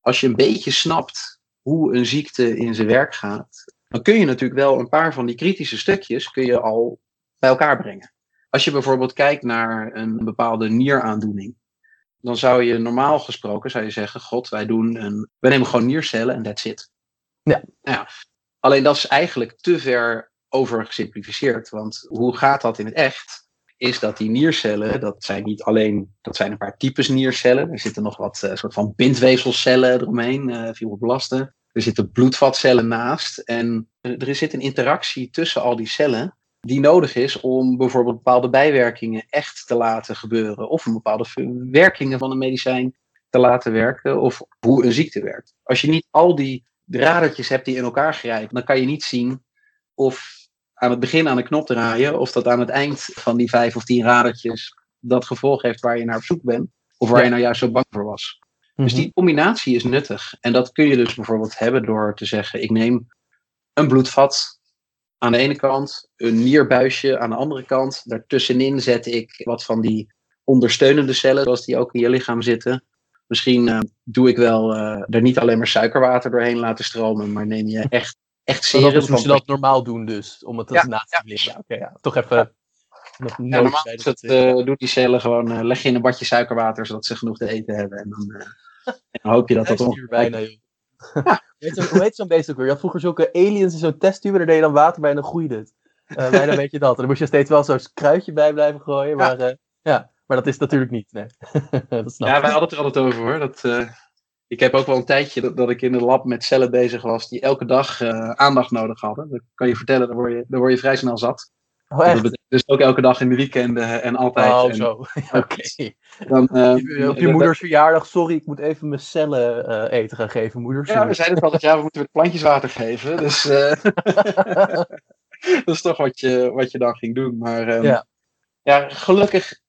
Als je een beetje snapt hoe een ziekte in zijn werk gaat, dan kun je natuurlijk wel een paar van die kritische stukjes kun je al bij elkaar brengen. Als je bijvoorbeeld kijkt naar een bepaalde nieraandoening, dan zou je normaal gesproken zou je zeggen: God, wij doen een. We nemen gewoon niercellen en that's it. Ja. Nou ja. Alleen dat is eigenlijk te ver over gesimplificeerd. Want hoe gaat dat in het echt? Is dat die niercellen, dat zijn niet alleen, dat zijn een paar types niercellen. Er zitten nog wat eh, soort van bindweefselcellen eromheen, eh fibroblasten. Er zitten bloedvatcellen naast. En er zit een interactie tussen al die cellen die nodig is om bijvoorbeeld bepaalde bijwerkingen echt te laten gebeuren. Of een bepaalde werkingen van een medicijn te laten werken. Of hoe een ziekte werkt. Als je niet al die dradertjes hebt die in elkaar grijpen, dan kan je niet zien of aan het begin aan de knop draaien, of dat aan het eind van die vijf of tien radertjes dat gevolg heeft waar je naar op zoek bent. Of waar Ja. je nou juist zo bang voor was. Dus Mhm. die combinatie is nuttig. En dat kun je dus bijvoorbeeld hebben door te zeggen: ik neem een bloedvat aan de ene kant, een nierbuisje aan de andere kant. Daartussenin zet ik wat van die ondersteunende cellen, zoals die ook in je lichaam zitten. Misschien eh, doe ik wel eh, er niet alleen maar suikerwater doorheen laten stromen, maar neem je echt, echt Maar dat serum is hoe ze dat normaal doen dus, om het Ja, na te. Ja, oké, ja. Toch even Ja, normaal is dat doen die cellen gewoon, leg je in een badje suikerwater zodat ze genoeg te eten hebben. En dan, en dan hoop je dat dat bijna, joh. Weet je, hoe heet zo'n beest ook weer? Je had vroeger zulke aliens in zo'n testtube, daar deed je dan water bij en dan groeide het. Eh bijna weet je dat. En dan moest je steeds wel zo'n kruidje bij blijven gooien, maar eh, ja. Maar dat is natuurlijk niet, nee. dat snap Ja, ik. wij hadden het er altijd over hoor. Dat, eh, ik heb ook wel een tijdje dat, dat ik in een lab met cellen bezig was die elke dag aandacht nodig hadden. Dat kan je vertellen, daar word je, daar word je vrij snel zat. Oh, Dat echt? betekent dus ook elke dag in de weekenden en altijd. Oh, en zo. Oké. Dan, eh, Op je moeders verjaardag, sorry, ik moet even mijn cellen eh, eten gaan geven, moeder. Ja, we zeiden het altijd, ja, we moeten weer plantjes water geven. Dus eh, dat is toch wat je, wat je dan ging doen. Maar ehm, Ja. ja, gelukkig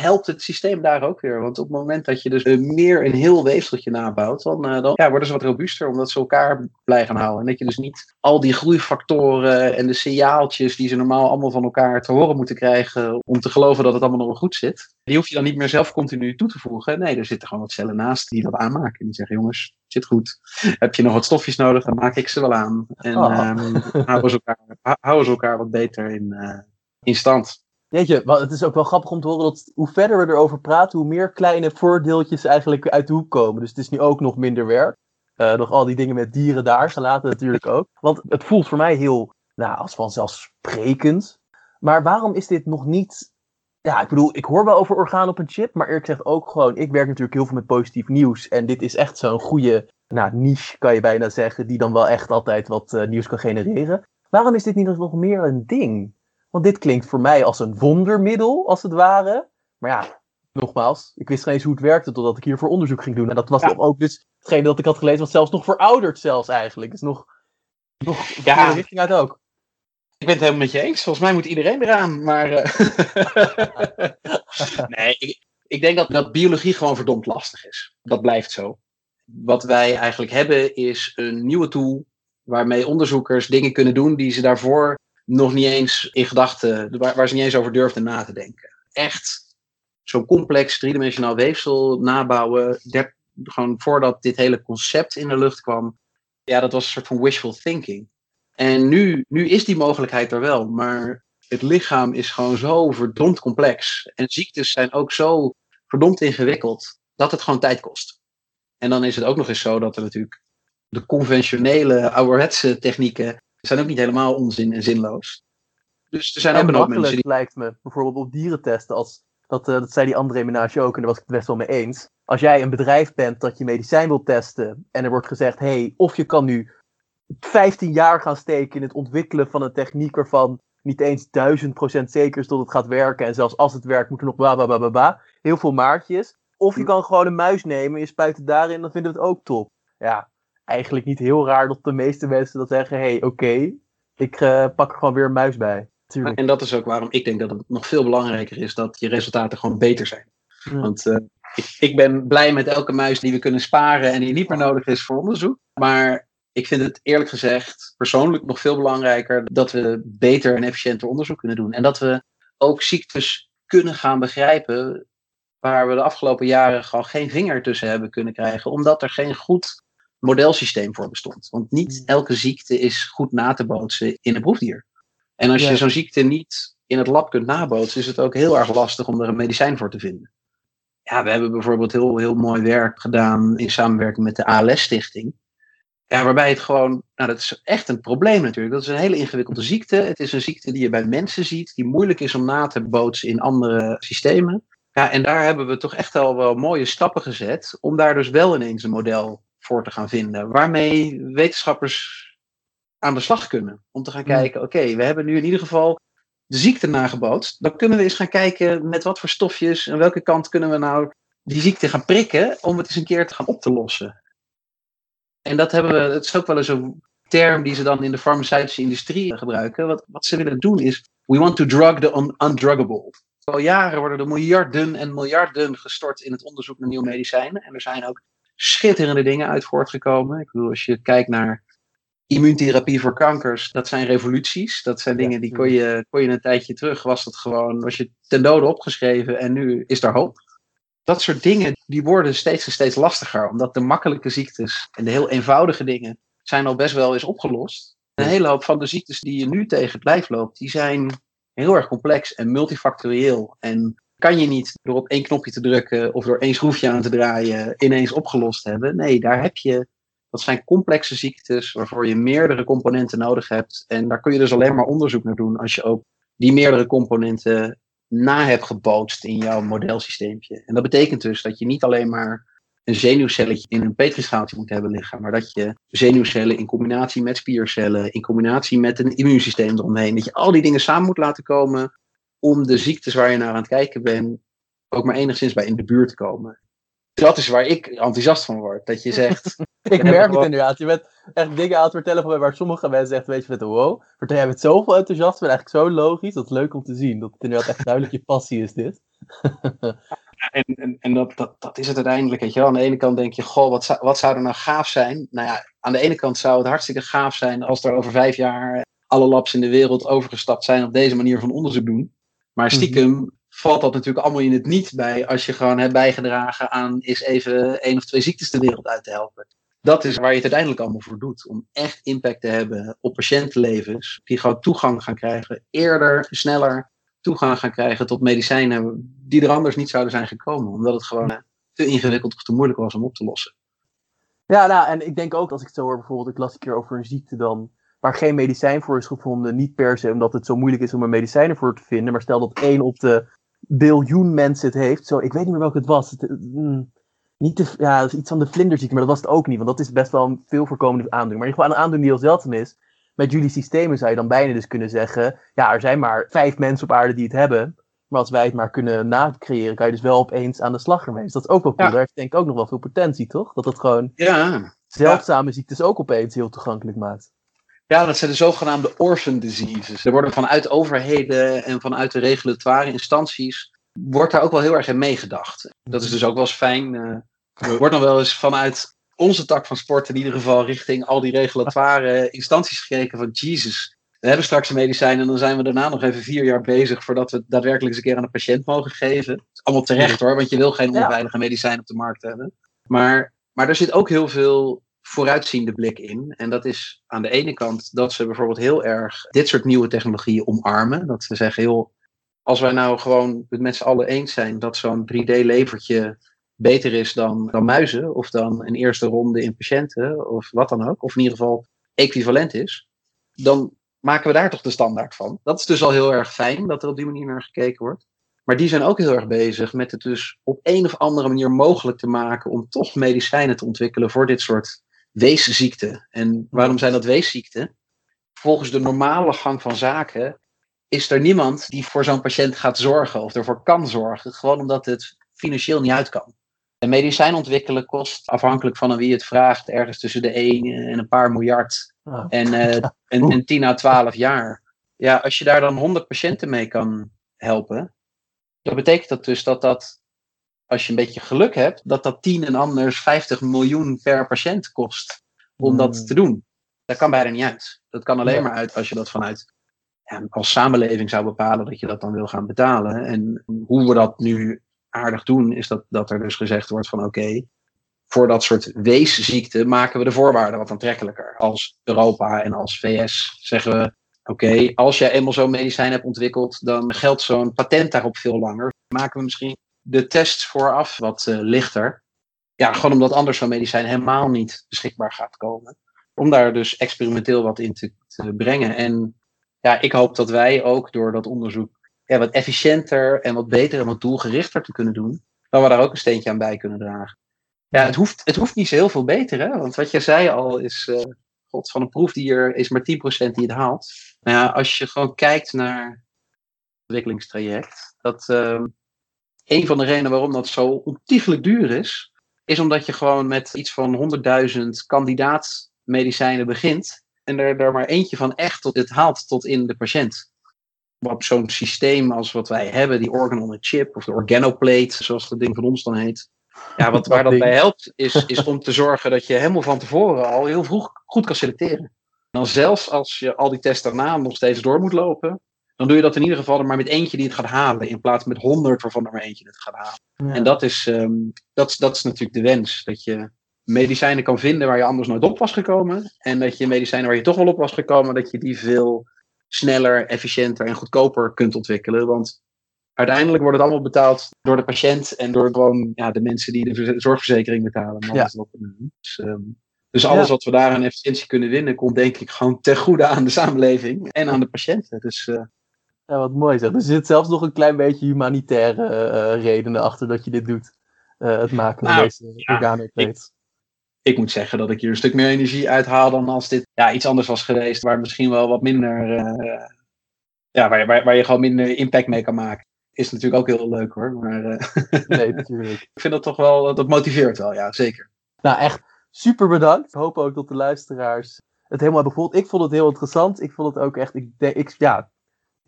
helpt het systeem daar ook weer. Want op het moment dat je dus eh, meer een heel weefseltje nabouwt, dan, eh, dan ja, worden ze wat robuuster, omdat ze elkaar blij gaan houden. En dat je dus niet al die groeifactoren en de signaaltjes die ze normaal allemaal van elkaar te horen moeten krijgen om te geloven dat het allemaal nog wel goed zit, die hoef je dan niet meer zelf continu toe te voegen. Nee, er zitten gewoon wat cellen naast die dat aanmaken. Die zeggen, jongens, zit goed. Heb je nog wat stofjes nodig, dan maak ik ze wel aan. En Oh. ehm, houden, ze elkaar, hou- houden ze elkaar wat beter in, eh, in stand. Jeetje, maar het is ook wel grappig om te horen dat hoe verder we erover praten, hoe meer kleine voordeeltjes eigenlijk uit de hoek komen. Dus het is nu ook nog minder werk. Eh, nog al die dingen met dieren daar gelaten natuurlijk ook. Want het voelt voor mij heel, nou, als vanzelfsprekend. Maar waarom is dit nog niet... Ja, ik bedoel, ik hoor wel over orgaan op een chip, maar eerlijk gezegd ook gewoon... Ik werk natuurlijk heel veel met positief nieuws. En dit is echt zo'n goede nou, niche, kan je bijna zeggen, die dan wel echt altijd wat eh, nieuws kan genereren. Waarom is dit niet nog meer een ding? Want dit klinkt voor mij als een wondermiddel, als het ware. Maar ja, nogmaals, ik wist geen eens hoe het werkte totdat ik hiervoor onderzoek ging doen. En dat was Ja. ook dus hetgene dat ik had gelezen, wat zelfs nog verouderd zelfs eigenlijk. Dus nog, nog Ja. de richting uit ook. Ik ben het helemaal met je eens. Volgens mij moet iedereen eraan. Maar eh, nee, ik, ik denk dat, dat biologie gewoon verdomd lastig is. Dat blijft zo. Wat wij eigenlijk hebben is een nieuwe tool waarmee onderzoekers dingen kunnen doen die ze daarvoor nog niet eens in gedachten, waar, ze niet eens over durfden na te denken. Echt zo'n complex driedimensionaal weefsel nabouwen, gewoon voordat dit hele concept in de lucht kwam, ja, dat was een soort van wishful thinking. En nu, nu is die mogelijkheid er wel, maar het lichaam is gewoon zo verdomd complex. En ziektes zijn ook zo verdomd ingewikkeld dat het gewoon tijd kost. En dan is het ook nog eens zo dat er natuurlijk de conventionele ouderwetse technieken zijn ook niet helemaal onzin en zinloos. Dus er zijn en ook mensen die... lijkt me, bijvoorbeeld op dieren testen. Als, dat, eh, dat zei die André Menage ook, en daar was ik het best wel mee eens. Als jij een bedrijf bent dat je medicijn wilt testen, en er wordt gezegd, hey, of je kan nu 15 jaar gaan steken in het ontwikkelen van een techniek waarvan niet eens 1000% zeker is dat het gaat werken. En zelfs als het werkt, moet er nog bla bla bla bla bla. Heel veel maartjes. Of je kan gewoon een muis nemen, je spuit het daarin, dan vinden we het ook top. Ja, eigenlijk niet heel raar dat de meeste mensen dat zeggen: hé, hey, oké, ik eh, pak er gewoon weer een muis bij. Tuurlijk. En dat is ook waarom ik denk dat het nog veel belangrijker is dat je resultaten gewoon beter zijn. Ja. Want eh, ik, ik ben blij met elke muis die we kunnen sparen en die niet meer nodig is voor onderzoek. Maar ik vind het eerlijk gezegd persoonlijk nog veel belangrijker dat we beter en efficiënter onderzoek kunnen doen. En dat we ook ziektes kunnen gaan begrijpen waar we de afgelopen jaren gewoon geen vinger tussen hebben kunnen krijgen, omdat er geen goed modelsysteem voor bestond. Want niet Hmm. elke ziekte is goed na te bootsen in een proefdier. En als Ja. je zo'n ziekte niet in het lab kunt nabootsen, is het ook heel erg lastig om er een medicijn voor te vinden. Ja, we hebben bijvoorbeeld heel, heel mooi werk gedaan in samenwerking met de ALS-stichting. Ja, waarbij het gewoon, nou dat is echt een probleem natuurlijk. Dat is een hele ingewikkelde ziekte. Het is een ziekte die je bij mensen ziet, die moeilijk is om na te bootsen in andere systemen. Ja, en daar hebben we toch echt al wel mooie stappen gezet om daar dus wel ineens een model voor te gaan vinden. Waarmee wetenschappers aan de slag kunnen. Om te gaan Hmm. kijken, oké, we hebben nu in ieder geval de ziekte nagebootst. Dan kunnen we eens gaan kijken met wat voor stofjes en welke kant kunnen we nou die ziekte gaan prikken om het eens een keer te gaan op te lossen. En dat hebben we, het is ook wel eens een term die ze dan in de farmaceutische industrie gebruiken. Wat, wat ze willen doen is, we want to drug the un- undruggable. Al jaren worden er miljarden en miljarden gestort in het onderzoek naar nieuwe medicijnen. En er zijn ook schitterende dingen uit voortgekomen. Ik bedoel, als je kijkt naar immuuntherapie voor kankers, dat zijn revoluties. Dat zijn dingen die kon je, kon je een tijdje terug, was dat gewoon, was je ten dode opgeschreven en nu is daar hoop. Dat soort dingen, die worden steeds en steeds lastiger, omdat de makkelijke ziektes en de heel eenvoudige dingen zijn al best wel eens opgelost. Een hele hoop van de ziektes die je nu tegen het lijf loopt, die zijn heel erg complex en multifactorieel. En kan je niet door op één knopje te drukken of door één schroefje aan te draaien ineens opgelost hebben. Nee, daar heb je, dat zijn complexe ziektes waarvoor je meerdere componenten nodig hebt. En daar kun je dus alleen maar onderzoek naar doen als je ook die meerdere componenten na hebt gebootst in jouw modelsysteempje. En dat betekent dus dat je niet alleen maar een zenuwcelletje in een petrischaaltje moet hebben liggen, maar dat je zenuwcellen in combinatie met spiercellen, in combinatie met een immuunsysteem eromheen, dat je al die dingen samen moet laten komen om de ziektes waar je naar aan het kijken bent ook maar enigszins bij in de buurt te komen. Dat is waar ik enthousiast van word. Dat je zegt, Ik merk het inderdaad. Je bent echt dingen aan het vertellen van mij waar sommige mensen echt weet je met wow. Vertel jij met zoveel enthousiasme en eigenlijk zo logisch. Dat is leuk om te zien. Dat het inderdaad echt duidelijk je passie is dit. En, en, en dat, dat, dat is het uiteindelijk. Weet je wel. Aan de ene kant denk je, goh, wat zou, wat zou er nou gaaf zijn? Nou ja, aan de ene kant zou het hartstikke gaaf zijn als er over vijf jaar alle labs in de wereld overgestapt zijn op deze manier van onderzoek doen. Maar stiekem valt dat natuurlijk allemaal in het niet bij als je gewoon hebt bijgedragen aan eens even één of twee ziektes de wereld uit te helpen. Dat is waar je het uiteindelijk allemaal voor doet. Om echt impact te hebben op patiëntenlevens. Die gewoon toegang gaan krijgen. Eerder, sneller toegang gaan krijgen tot medicijnen die er anders niet zouden zijn gekomen. Omdat het gewoon eh, te ingewikkeld of te moeilijk was om op te lossen. Ja, nou, en ik denk ook als ik het zo hoor, bijvoorbeeld, ik las een keer over een ziekte dan, waar geen medicijn voor is gevonden. Niet per se omdat het zo moeilijk is om er medicijnen voor te vinden, maar stel dat één op de biljoen mensen het heeft. Zo, ik weet niet meer welke het was. Het, mm, niet de, ja, dat is iets van de vlinderziekte, maar dat was het ook niet, want dat is best wel een veel voorkomende aandoening. Maar in ieder geval een aandoening die heel zeldzaam is. Met jullie systemen zou je dan bijna dus kunnen zeggen, ja, er zijn maar vijf mensen op aarde die het hebben. Maar als wij het maar kunnen nacreëren, kan je dus wel opeens aan de slag ermee. Dus dat is ook wel cool. Ja. Daar heeft denk ik ook nog wel veel potentie, toch? Dat het gewoon Ja. zeldzame ziektes ook opeens heel toegankelijk maakt. Ja, dat zijn de zogenaamde orphan diseases. Er worden vanuit overheden en vanuit de regulatoire instanties wordt daar ook wel heel erg in meegedacht. Dat is dus ook wel eens fijn. eh, er wordt nog wel eens vanuit onze tak van sport in ieder geval richting al die regulatoire instanties gekeken van Jesus. We hebben straks een medicijn en dan zijn we daarna nog even vier jaar bezig voordat we het daadwerkelijk eens een keer aan een patiënt mogen geven. Allemaal terecht hoor, want je wil geen onveilige medicijn op de markt hebben. Maar Maar er zit ook heel veel vooruitziende blik in. En dat is aan de ene kant dat ze bijvoorbeeld heel erg dit soort nieuwe technologieën omarmen. Dat ze zeggen, heel, als wij nou gewoon het met z'n allen eens zijn dat zo'n 3D-levertje beter is dan, dan muizen, of dan een eerste ronde in patiënten, of wat dan ook, of in ieder geval equivalent is, dan maken we daar toch de standaard van. Dat is dus al heel erg fijn dat er op die manier naar gekeken wordt. Maar die zijn ook heel erg bezig met het dus op een of andere manier mogelijk te maken om toch medicijnen te ontwikkelen voor dit soort weesziekten. En waarom zijn dat weesziekten? Volgens de normale gang van zaken is er niemand die voor zo'n patiënt gaat zorgen of ervoor kan zorgen, gewoon omdat het financieel niet uit kan. Een medicijn ontwikkelen kost, afhankelijk van wie het vraagt, ergens tussen de 1 en een paar miljard. Ah. En, uh, en, en 10 à 12 jaar. Ja, als je daar dan 100 patiënten mee kan helpen, dan betekent dat dus dat dat, als je een beetje geluk hebt, dat dat 10 en anders 50 miljoen per patiënt kost om dat Hmm. te doen. Dat kan bijna niet uit. Dat kan alleen Ja. maar uit als je dat vanuit ja, als samenleving zou bepalen dat je dat dan wil gaan betalen. En hoe we dat nu aardig doen, is dat, dat er dus gezegd wordt van oké, voor dat soort weesziekten maken we de voorwaarden wat aantrekkelijker. Als Europa en als VS zeggen we oké, als jij eenmaal zo'n medicijn hebt ontwikkeld, dan geldt zo'n patent daarop veel langer. Maken we misschien de tests vooraf wat eh, lichter. Ja, gewoon omdat anders zo'n medicijn helemaal niet beschikbaar gaat komen. Om daar dus experimenteel wat in te, brengen. En ja, ik hoop dat wij ook door dat onderzoek ja, wat efficiënter en wat beter en wat doelgerichter te kunnen doen, dat we daar ook een steentje aan bij kunnen dragen. Ja, het hoeft, het hoeft niet zo heel veel beter, hè? Want wat jij zei al is, eh, god, van een proefdier is maar 10% die het haalt. Nou ja, als je gewoon kijkt naar het ontwikkelingstraject, dat eh, een van de redenen waarom dat zo ontiegelijk duur is, is omdat je gewoon met iets van 100.000 kandidaatmedicijnen begint en er, er maar eentje van echt tot, het haalt tot in de patiënt. Op zo'n systeem als wat wij hebben, die organ on a chip of de organoplate, zoals dat ding van ons dan heet. Ja, wat, waar dat bij helpt, is, is om te zorgen dat je helemaal van tevoren al heel vroeg goed kan selecteren. En dan zelfs als je al die tests daarna nog steeds door moet lopen, dan doe je dat in ieder geval er maar met eentje die het gaat halen, in plaats met honderd waarvan er maar eentje het gaat halen. Ja. En dat is, ehm, dat, dat is natuurlijk de wens. Dat je medicijnen kan vinden waar je anders nooit op was gekomen. En dat je medicijnen waar je toch wel op was gekomen, dat je die veel sneller, efficiënter en goedkoper kunt ontwikkelen. Want uiteindelijk wordt het allemaal betaald door de patiënt en door gewoon ja, de mensen die de verze- zorgverzekering betalen. Maar Ja. Dus, ehm, dus alles Ja. wat we daar aan efficiëntie kunnen winnen, komt denk ik gewoon ten goede aan de samenleving en aan de patiënten. Dus eh, Ja, wat mooi zeg. Er zit zelfs nog een klein beetje humanitaire eh, redenen achter dat je dit doet. Eh, het maken van Nou, deze ja, ik moet zeggen dat ik hier een stuk meer energie uithaal dan als dit ja, iets anders was geweest, waar misschien wel wat minder, eh, ja, waar, waar, waar je gewoon minder impact mee kan maken. Is natuurlijk ook heel leuk hoor, maar eh, Nee, natuurlijk. ik vind dat toch wel, dat motiveert wel, ja, zeker. Nou, echt super bedankt. Ik hoop ook dat de luisteraars het helemaal hebben gevoeld. Ik vond het heel interessant. Ik vond het ook echt, ik, ik, ja,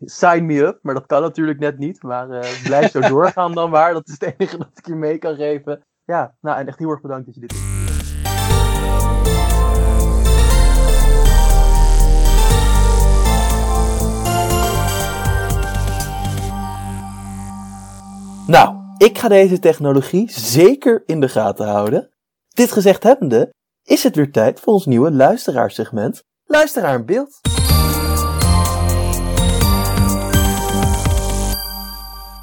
sign me up. Maar dat kan natuurlijk net niet. Maar eh, blijf zo doorgaan dan maar. Dat is het enige dat ik je mee kan geven. Ja, nou en echt heel erg bedankt dat je dit doet. Nou, ik ga deze technologie zeker in de gaten houden. Dit gezegd hebbende, is het weer tijd voor ons nieuwe luisteraarsegment. Luisteraar in beeld.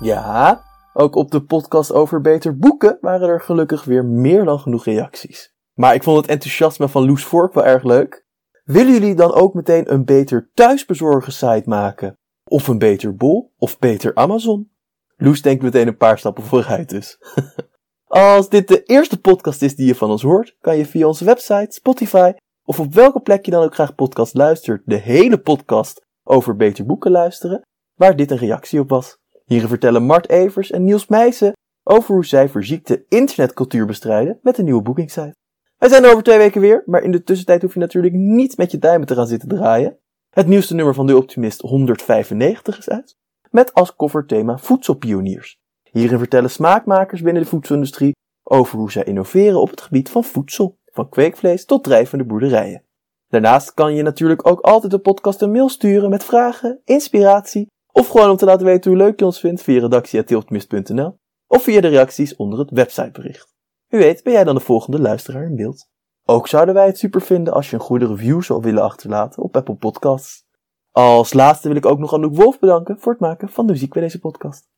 Ja, ook op de podcast over beter boeken waren er gelukkig weer meer dan genoeg reacties. Maar ik vond het enthousiasme van Loes Vork wel erg leuk. Willen jullie dan ook meteen een beter thuisbezorgen site maken? Of een beter bol? Of beter Amazon? Loes denkt meteen een paar stappen vooruit dus. Als dit de eerste podcast is die je van ons hoort, kan je via onze website, Spotify of op welke plek je dan ook graag podcast luistert, de hele podcast over beter boeken luisteren, waar dit een reactie op was. Hierin vertellen Mart Evers en Niels Meijsen over hoe zij verziekte internetcultuur bestrijden met een nieuwe boekingssite. Wij zijn er over twee weken weer, maar in de tussentijd hoef je natuurlijk niet met je duimen te gaan zitten draaien. Het nieuwste nummer van De Optimist 195 is uit, met als coverthema Voedselpioniers. Hierin vertellen smaakmakers binnen de voedselindustrie over hoe zij innoveren op het gebied van voedsel, van kweekvlees tot drijvende boerderijen. Daarnaast kan je natuurlijk ook altijd de podcast een mail sturen met vragen, inspiratie of gewoon om te laten weten hoe leuk je ons vindt via redactie.tiltmist.nl of via de reacties onder het websitebericht. Wie weet ben jij dan de volgende luisteraar in beeld. Ook zouden wij het super vinden als je een goede review zou willen achterlaten op Apple Podcasts. Als laatste wil ik ook nog Anouk Wolf bedanken voor het maken van de muziek bij deze podcast.